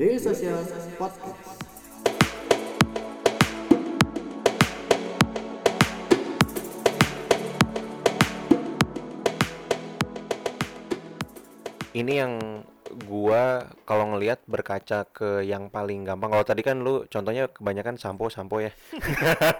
Daily Social Podcast. ini yang gua kalau ngelihat berkaca ke yang paling gampang. Kalau tadi kan lu contohnya kebanyakan sampo sampo ya.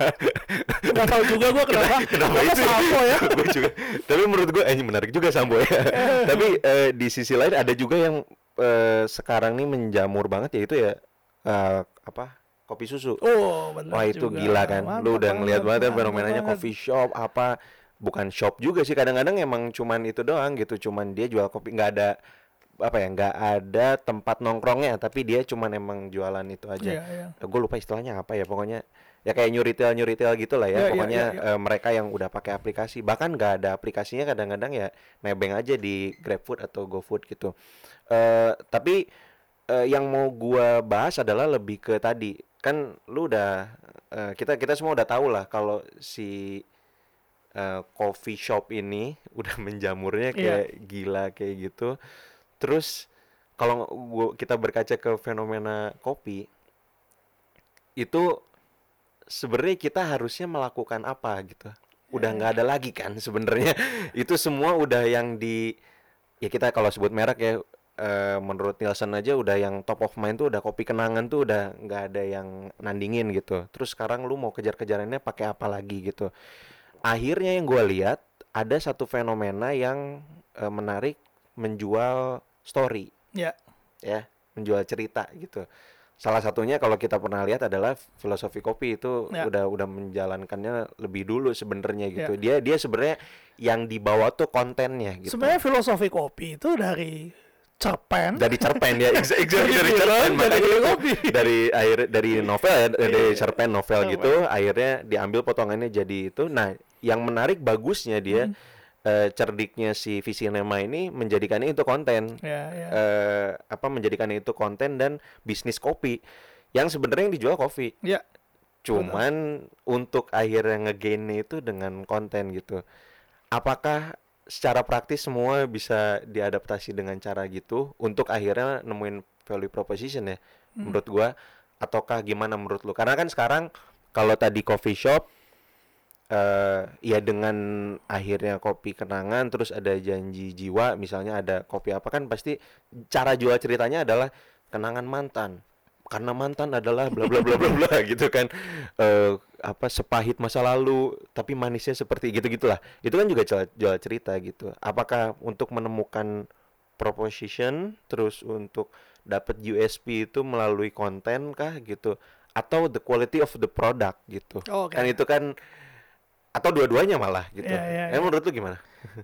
Gak tahu juga gua kenapa. Kenapa kenapa itu? sampo ya? Gua juga. Tapi menurut gua eh, ini menarik juga sampo ya. Tapi eh, di sisi lain ada juga yang eh, sekarang nih menjamur banget yaitu ya eh, apa? Kopi susu. Oh, benar Wah itu juga. gila kan. Lu Mantap udah ngeliat banget ya fenomenanya banget. coffee shop apa bukan shop juga sih kadang-kadang emang cuman itu doang gitu cuman dia jual kopi nggak ada apa ya nggak ada tempat nongkrongnya tapi dia cuman emang jualan itu aja. Iya, iya. gue lupa istilahnya apa ya pokoknya ya kayak new retail new retail gitu lah ya Iya, iya, pokoknya iya, eh, mereka yang udah pakai aplikasi. Bahkan nggak ada aplikasinya kadang-kadang ya nebeng aja di GrabFood atau GoFood gitu. Eh tapi eh, yang mau gua bahas adalah lebih ke tadi. Kan lu udah eh, kita kita semua udah tahu lah kalau si eh, coffee shop ini udah menjamurnya Iya. kayak gila kayak gitu terus kalau kita berkaca ke fenomena kopi itu sebenarnya kita harusnya melakukan apa gitu? Udah nggak ada lagi kan sebenarnya. Itu semua udah yang di ya kita kalau sebut merek ya eh, menurut Nielsen aja udah yang top of mind tuh udah kopi kenangan tuh udah nggak ada yang nandingin gitu. Terus sekarang lu mau kejar-kejarannya pakai apa lagi gitu? Akhirnya yang gue lihat ada satu fenomena yang eh, menarik menjual story Ya. ya menjual cerita gitu salah satunya kalau kita pernah lihat adalah filosofi kopi itu Ya. udah udah menjalankannya lebih dulu sebenarnya gitu dia dia sebenarnya yang dibawa tuh kontennya gitu Sebenarnya filosofi kopi itu dari cerpen dari cerpen ya ex- exactly dari cerpen dari kopi. dari akhir dari novel ya dari Iya. cerpen novel gitu akhirnya diambil potongannya jadi itu nah yang menarik bagusnya dia Hmm. Eh, cerdiknya si Visinema ini menjadikannya itu konten ya, ya. eh, apa menjadikannya itu konten dan bisnis kopi yang sebenarnya yang dijual kopi ya. cuman untuk akhirnya ngegainnya itu dengan konten gitu apakah secara praktis semua bisa diadaptasi dengan cara gitu untuk akhirnya nemuin value proposition ya Hmm. menurut gua ataukah gimana menurut lu karena kan sekarang kalau tadi coffee shop eh ya dengan akhirnya kopi kenangan terus ada janji jiwa misalnya ada kopi apa kan pasti cara jual ceritanya adalah kenangan mantan. Karena mantan adalah bla bla bla bla bla gitu kan. Eh apa sepahit masa lalu tapi manisnya seperti gitu gitulah itu kan juga jual, jual cerita gitu. Apakah untuk menemukan proposition terus untuk dapat USP itu melalui konten kah gitu? Atau the quality of the product gitu. Oh, Oke. kan itu kan atau dua-duanya malah gitu. Iya, Eh, iya. menurut lu gimana?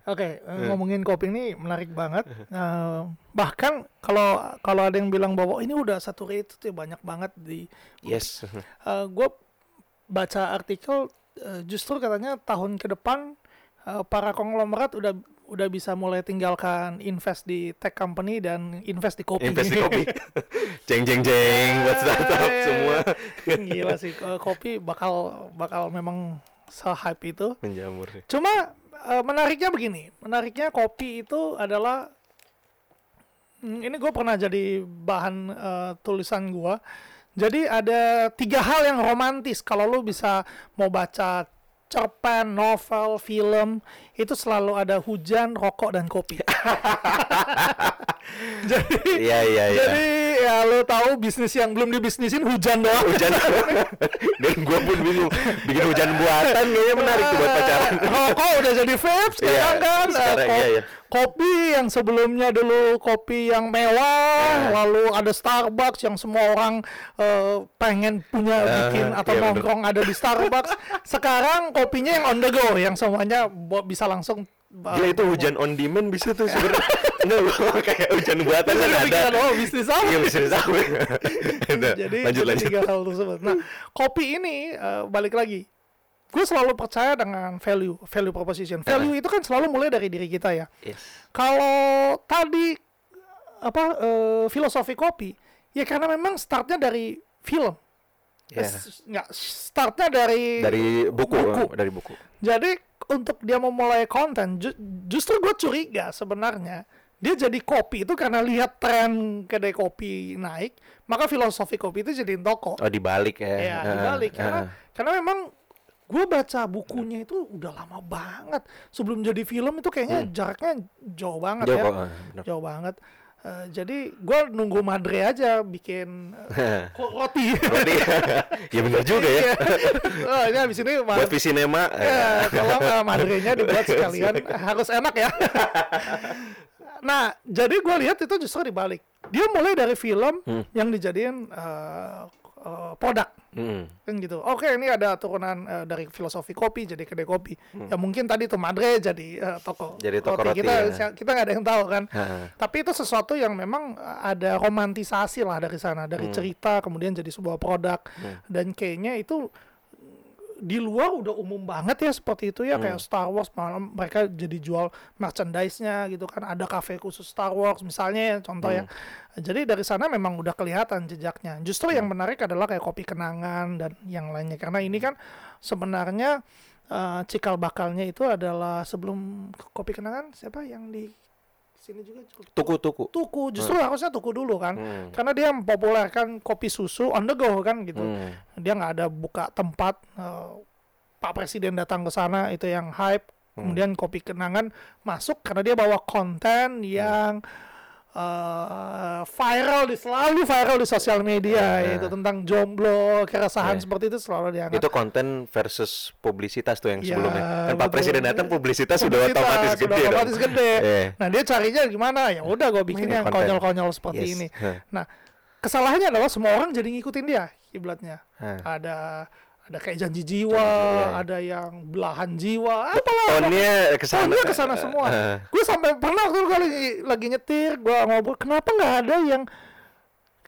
Oke, eh, Hmm. ngomongin kopi ini menarik banget. Eh, bahkan kalau kalau ada yang bilang bahwa ini udah saturated ya banyak banget di Yes. gue baca artikel eh, justru katanya tahun ke depan eh, para konglomerat udah udah bisa mulai tinggalkan invest di tech company dan invest di kopi. Invest di kopi. jeng jeng jeng buat startup Iya, semua. Gila sih eh, kopi bakal bakal memang se-hype itu. menjamur. sih. Cuma eh, menariknya begini, menariknya kopi itu adalah Hmm, ini gue pernah jadi bahan eh, tulisan gue. Jadi ada tiga hal yang romantis kalau lu bisa mau baca cerpen, novel, film itu selalu ada hujan, rokok dan kopi. jadi Iya iya iya. jadi ya lu tahu bisnis yang belum dibisnisin hujan doang. Hujan dan gua pun bingung bikin hujan buatan kayaknya menarik tuh buat pacaran. Rokok udah jadi vape sekarang Iya, kan. Eh, sekarang, iya, iya. Kopi yang sebelumnya dulu kopi yang mewah, Iya. lalu ada Starbucks yang semua orang eh, pengen punya Ah, bikin atau iya, bener. nongkrong ada di Starbucks. sekarang kopinya yang on the go, yang semuanya bisa langsung. eh, Gila itu hujan on demand bisa tuh sebenarnya. Enggak gua kayak hujan buatan kan ada. oh bisnis apa? Iya bisa tahu. Udah, jadi lanjut jadi lanjut. tiga hal tersebut. Nah, kopi ini eh, balik lagi. Gue selalu percaya dengan value, value proposition. Value itu kan selalu mulai dari diri kita ya. Yes. Kalau tadi apa eh, filosofi kopi, ya karena memang startnya dari film. S- Nggak, startnya dari Dari buku, buku. dari buku. Jadi untuk dia memulai konten, ju- justru gue curiga sebenarnya dia jadi kopi itu karena lihat tren kedai kopi naik maka filosofi kopi itu jadiin toko Oh dibalik ya. ya dibalik karena heeh. karena memang gue baca bukunya itu udah lama banget sebelum jadi film itu kayaknya jaraknya jauh banget Hmm. Jauh ya bener. jauh banget Eh, jadi gue nunggu Madre aja bikin ko- roti Berarti ya benar juga ya. oh, ini habis ini Ma- Buat Visinema. eh, Ya, tolong uh, madrenya dibuat sekalian harus enak ya. Nah, jadi gue lihat itu justru dibalik. Dia mulai dari film yang dijadiin uh, uh, produk mm. kan gitu. Oke, ini ada turunan uh, dari filosofi kopi jadi kedai kopi. Ya mungkin tadi tuh Madre jadi uh, toko Jadi toko roti, Kita ya. kita nggak ada yang tahu kan. Tapi itu sesuatu yang memang ada romantisasi lah dari sana, dari cerita kemudian jadi sebuah produk dan kayaknya itu di luar udah umum banget ya seperti itu ya kayak Star Wars malah mereka jadi jual merchandise-nya gitu kan ada kafe khusus Star Wars misalnya ya contoh ya. Jadi dari sana memang udah kelihatan jejaknya. Justru yang menarik adalah kayak kopi kenangan dan yang lainnya. Karena ini kan sebenarnya eh, cikal bakalnya itu adalah sebelum kopi kenangan siapa yang di sini juga cukup. Tuku-tuku. tuku. Justru harusnya tuku dulu kan? Hmm. karena dia mempopulerkan kopi susu on the go kan gitu. Hmm. dia nggak ada buka tempat eh, Pak Presiden datang ke sana itu yang hype. Kemudian kopi kenangan masuk karena dia bawa konten yang eh, viral di selalu viral di sosial media yaitu tentang jomblo keresahan Ya. seperti itu selalu diangkat Itu konten versus publisitas tuh yang Ya, sebelumnya. Kan Pak. Presiden datang publisitas sudah Publisitas, otomatis sudah gede dong. otomatis gede. Eh. Nah dia carinya gimana? Ya udah gue bikin yang konyol-konyol seperti Yes. ini. Nah kesalahannya adalah semua orang jadi ngikutin dia kiblatnya. Hah. Ada ada kayak janji jiwa, jiwa. ada yang belahan jiwa, apalah. Tonnya Oh, sana. dia ke sana semua. Eh. gue sampai pernah waktu gue lagi, lagi nyetir, gue ngobrol, kenapa nggak ada yang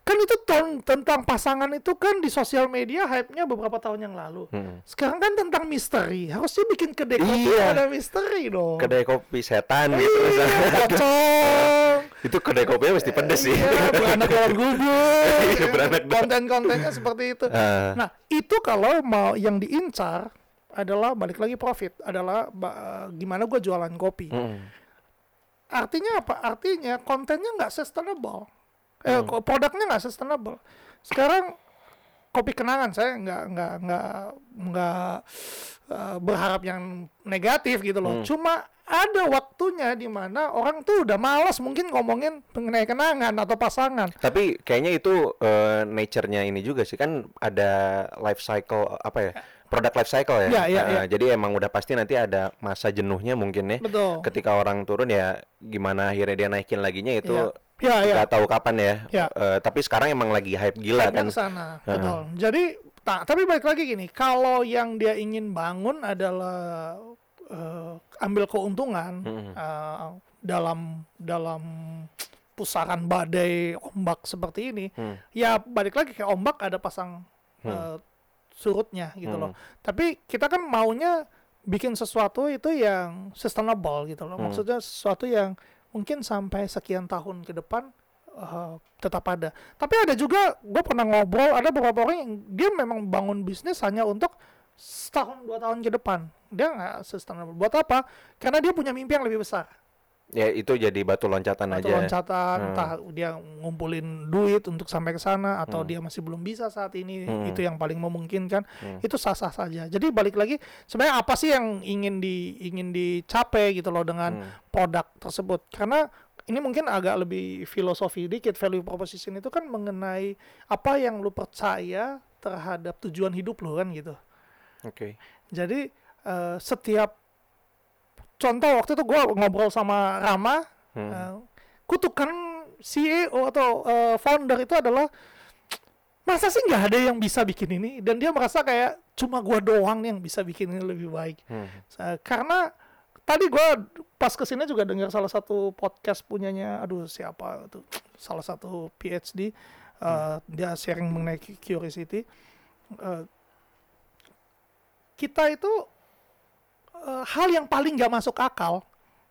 kan itu ton- tentang pasangan itu kan di sosial media hype-nya beberapa tahun yang lalu. Hmm. Sekarang kan tentang misteri. Harusnya bikin kedai kopi Iya. ada misteri dong. Kedai kopi setan gitu. Iya, pocong. itu kedai kopinya mesti pedes sih. Iya, beranak dalam gubuk. Iya, beranak Konten-kontennya seperti itu. Ah. Nah, itu kalau mau yang diincar adalah balik lagi profit, adalah ba- gimana gue jualan kopi. Hmm. Artinya apa? Artinya kontennya nggak sustainable. Eh, ko- produknya nggak sustainable. Sekarang kopi kenangan saya nggak nggak nggak nggak eh, berharap yang negatif gitu loh. Cuma ada waktunya di mana orang tuh udah malas mungkin ngomongin mengenai kenangan atau pasangan. Tapi kayaknya itu eh, nature-nya ini juga sih kan ada life cycle apa ya? Produk life cycle ya. Ya, ya, Eh, ya. Jadi emang udah pasti nanti ada masa jenuhnya mungkin ya. Betul. Ketika orang turun ya gimana akhirnya dia naikin laginya itu Ya, ya. nggak tahu kapan ya. Ya. Eh, tapi sekarang emang lagi hype gila Hype-nya kan. ke sana, betul. Jadi, tak, tapi balik lagi gini, kalau yang dia ingin bangun adalah eh, ambil keuntungan eh, dalam dalam pusaran badai ombak seperti ini, ya balik lagi kayak ombak ada pasang eh, surutnya gitu loh. Tapi kita kan maunya bikin sesuatu itu yang sustainable gitu loh. Maksudnya sesuatu yang mungkin sampai sekian tahun ke depan eh, tetap ada. Tapi ada juga gue pernah ngobrol ada beberapa orang yang dia memang bangun bisnis hanya untuk setahun dua tahun ke depan. Dia nggak sustainable. Buat apa? Karena dia punya mimpi yang lebih besar. Ya itu jadi batu loncatan Atau aja. loncatan, Hmm. entah dia ngumpulin duit untuk sampai ke sana atau dia masih belum bisa saat ini. Hmm. Itu yang paling memungkinkan. Itu sah-sah saja. Jadi balik lagi sebenarnya apa sih yang ingin di ingin dicapai gitu loh dengan Hmm. produk tersebut? Karena ini mungkin agak lebih filosofi dikit value proposition itu kan mengenai apa yang lu percaya terhadap tujuan hidup lu kan gitu. Oke. Jadi eh, setiap contoh waktu itu gua ngobrol sama Rama, Hmm. eh, kutukan CEO atau eh, founder itu adalah masa sih nggak ada yang bisa bikin ini dan dia merasa kayak cuma gua doang yang bisa bikin ini lebih baik. Hmm. Eh, karena tadi gua pas ke sini juga dengar salah satu podcast punyanya, aduh siapa tuh, salah satu PhD, eh, dia sharing mengenai cu- curiosity. Eh, kita itu eh, hal yang paling nggak masuk akal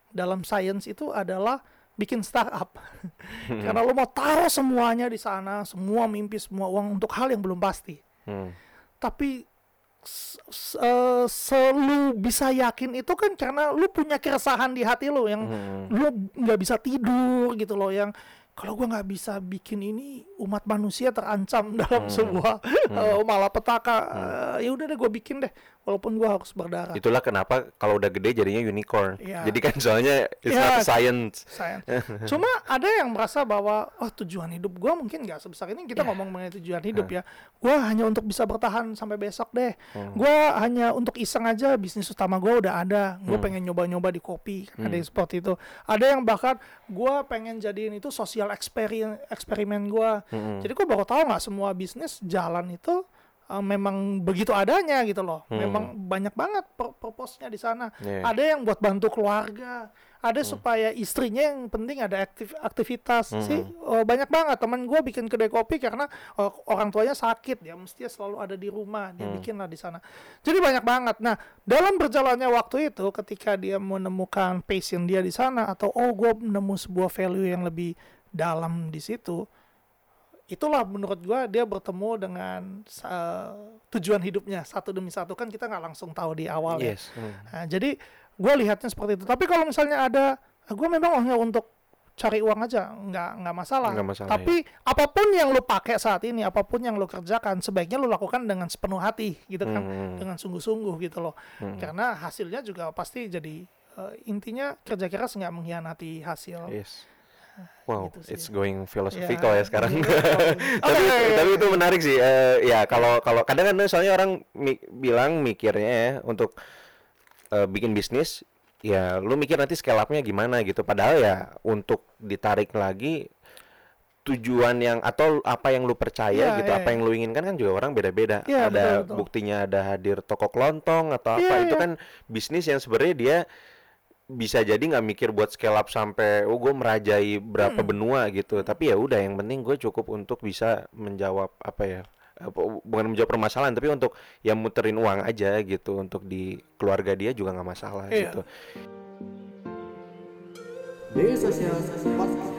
dalam sains itu adalah bikin startup. Karena lo mau taruh semuanya di sana, semua mimpi, semua uang untuk hal yang belum pasti. Hmm. Tapi eh, selu bisa yakin itu kan karena lu punya keresahan di hati lu yang Hmm. lu nggak bisa tidur gitu loh yang kalau gua nggak bisa bikin ini umat manusia terancam dalam Hmm. sebuah eh, malapetaka Eh, ya udah deh gue bikin deh walaupun gua harus berdarah Itulah kenapa kalau udah gede jadinya unicorn. Iya. Jadi kan soalnya it's Iya. not science. sayang. Cuma ada yang merasa bahwa oh tujuan hidup gua mungkin nggak sebesar ini kita Iya. ngomong mengenai tujuan hidup ya. Gua hanya untuk bisa bertahan sampai besok deh. Hmm. Gua hanya untuk iseng aja bisnis utama gua udah ada. Gua Hmm. pengen nyoba-nyoba di kopi kan ada yang seperti itu. Ada yang bahkan gua pengen jadiin itu sosial eksperimen eksperimen gua. Hmm. Jadi gua baru tahu nggak semua bisnis jalan itu uh, memang begitu adanya gitu loh. Memang banyak banget pur- purpose-nya di sana. Hmm. Iya. Ada yang buat bantu keluarga, ada supaya istrinya yang penting ada aktif aktivitas sih. Oh, banyak banget teman gue bikin kedai kopi karena oh, orang tuanya sakit, ya mesti selalu ada di rumah, dia bikin lah di sana. Jadi banyak banget. Nah, dalam berjalannya waktu itu, ketika dia menemukan passion dia di sana atau oh gue nemu sebuah value yang lebih dalam di situ, itulah menurut gua dia bertemu dengan uh, tujuan hidupnya satu demi satu kan kita nggak langsung tahu di awal ya. Yes. Hmm. Nah, jadi gue lihatnya seperti itu. Tapi kalau misalnya ada, gue memang hanya untuk cari uang aja, nggak nggak masalah. Nggak masalah, Tapi apa pun yang lu pakai saat ini, apa pun yang lu kerjakan, sebaiknya lu lakukan dengan sepenuh hati, gitu kan, Hmm. dengan sungguh-sungguh gitu loh. Karena hasilnya juga pasti jadi eh, intinya kerja keras nggak mengkhianati hasil. Yes. Wow, Gitu sih. it's going philosophical ya, sekarang. Oke, tapi oke, oke. tapi itu menarik sih. Eh, ya kalau kalau kadang kan soalnya orang mi- bilang mikirnya ya untuk eh, bikin bisnis ya lu mikir nanti scale up-nya gimana gitu. Padahal ya untuk ditarik lagi tujuan yang atau apa yang lu percaya Iya, gitu, iya, apa iya. yang lu inginkan kan juga orang beda-beda. Iya, ada betul, betul. buktinya ada hadir toko kelontong atau apa Iya, itu iya. kan bisnis yang sebenarnya dia bisa jadi nggak mikir buat scale up sampai oh gue merajai berapa Hmm. benua gitu tapi ya udah yang penting gue cukup untuk bisa menjawab apa ya apa- bukan menjawab permasalahan tapi untuk ya muterin uang aja gitu untuk di keluarga dia juga nggak masalah Iya. gitu Sosial Podcast.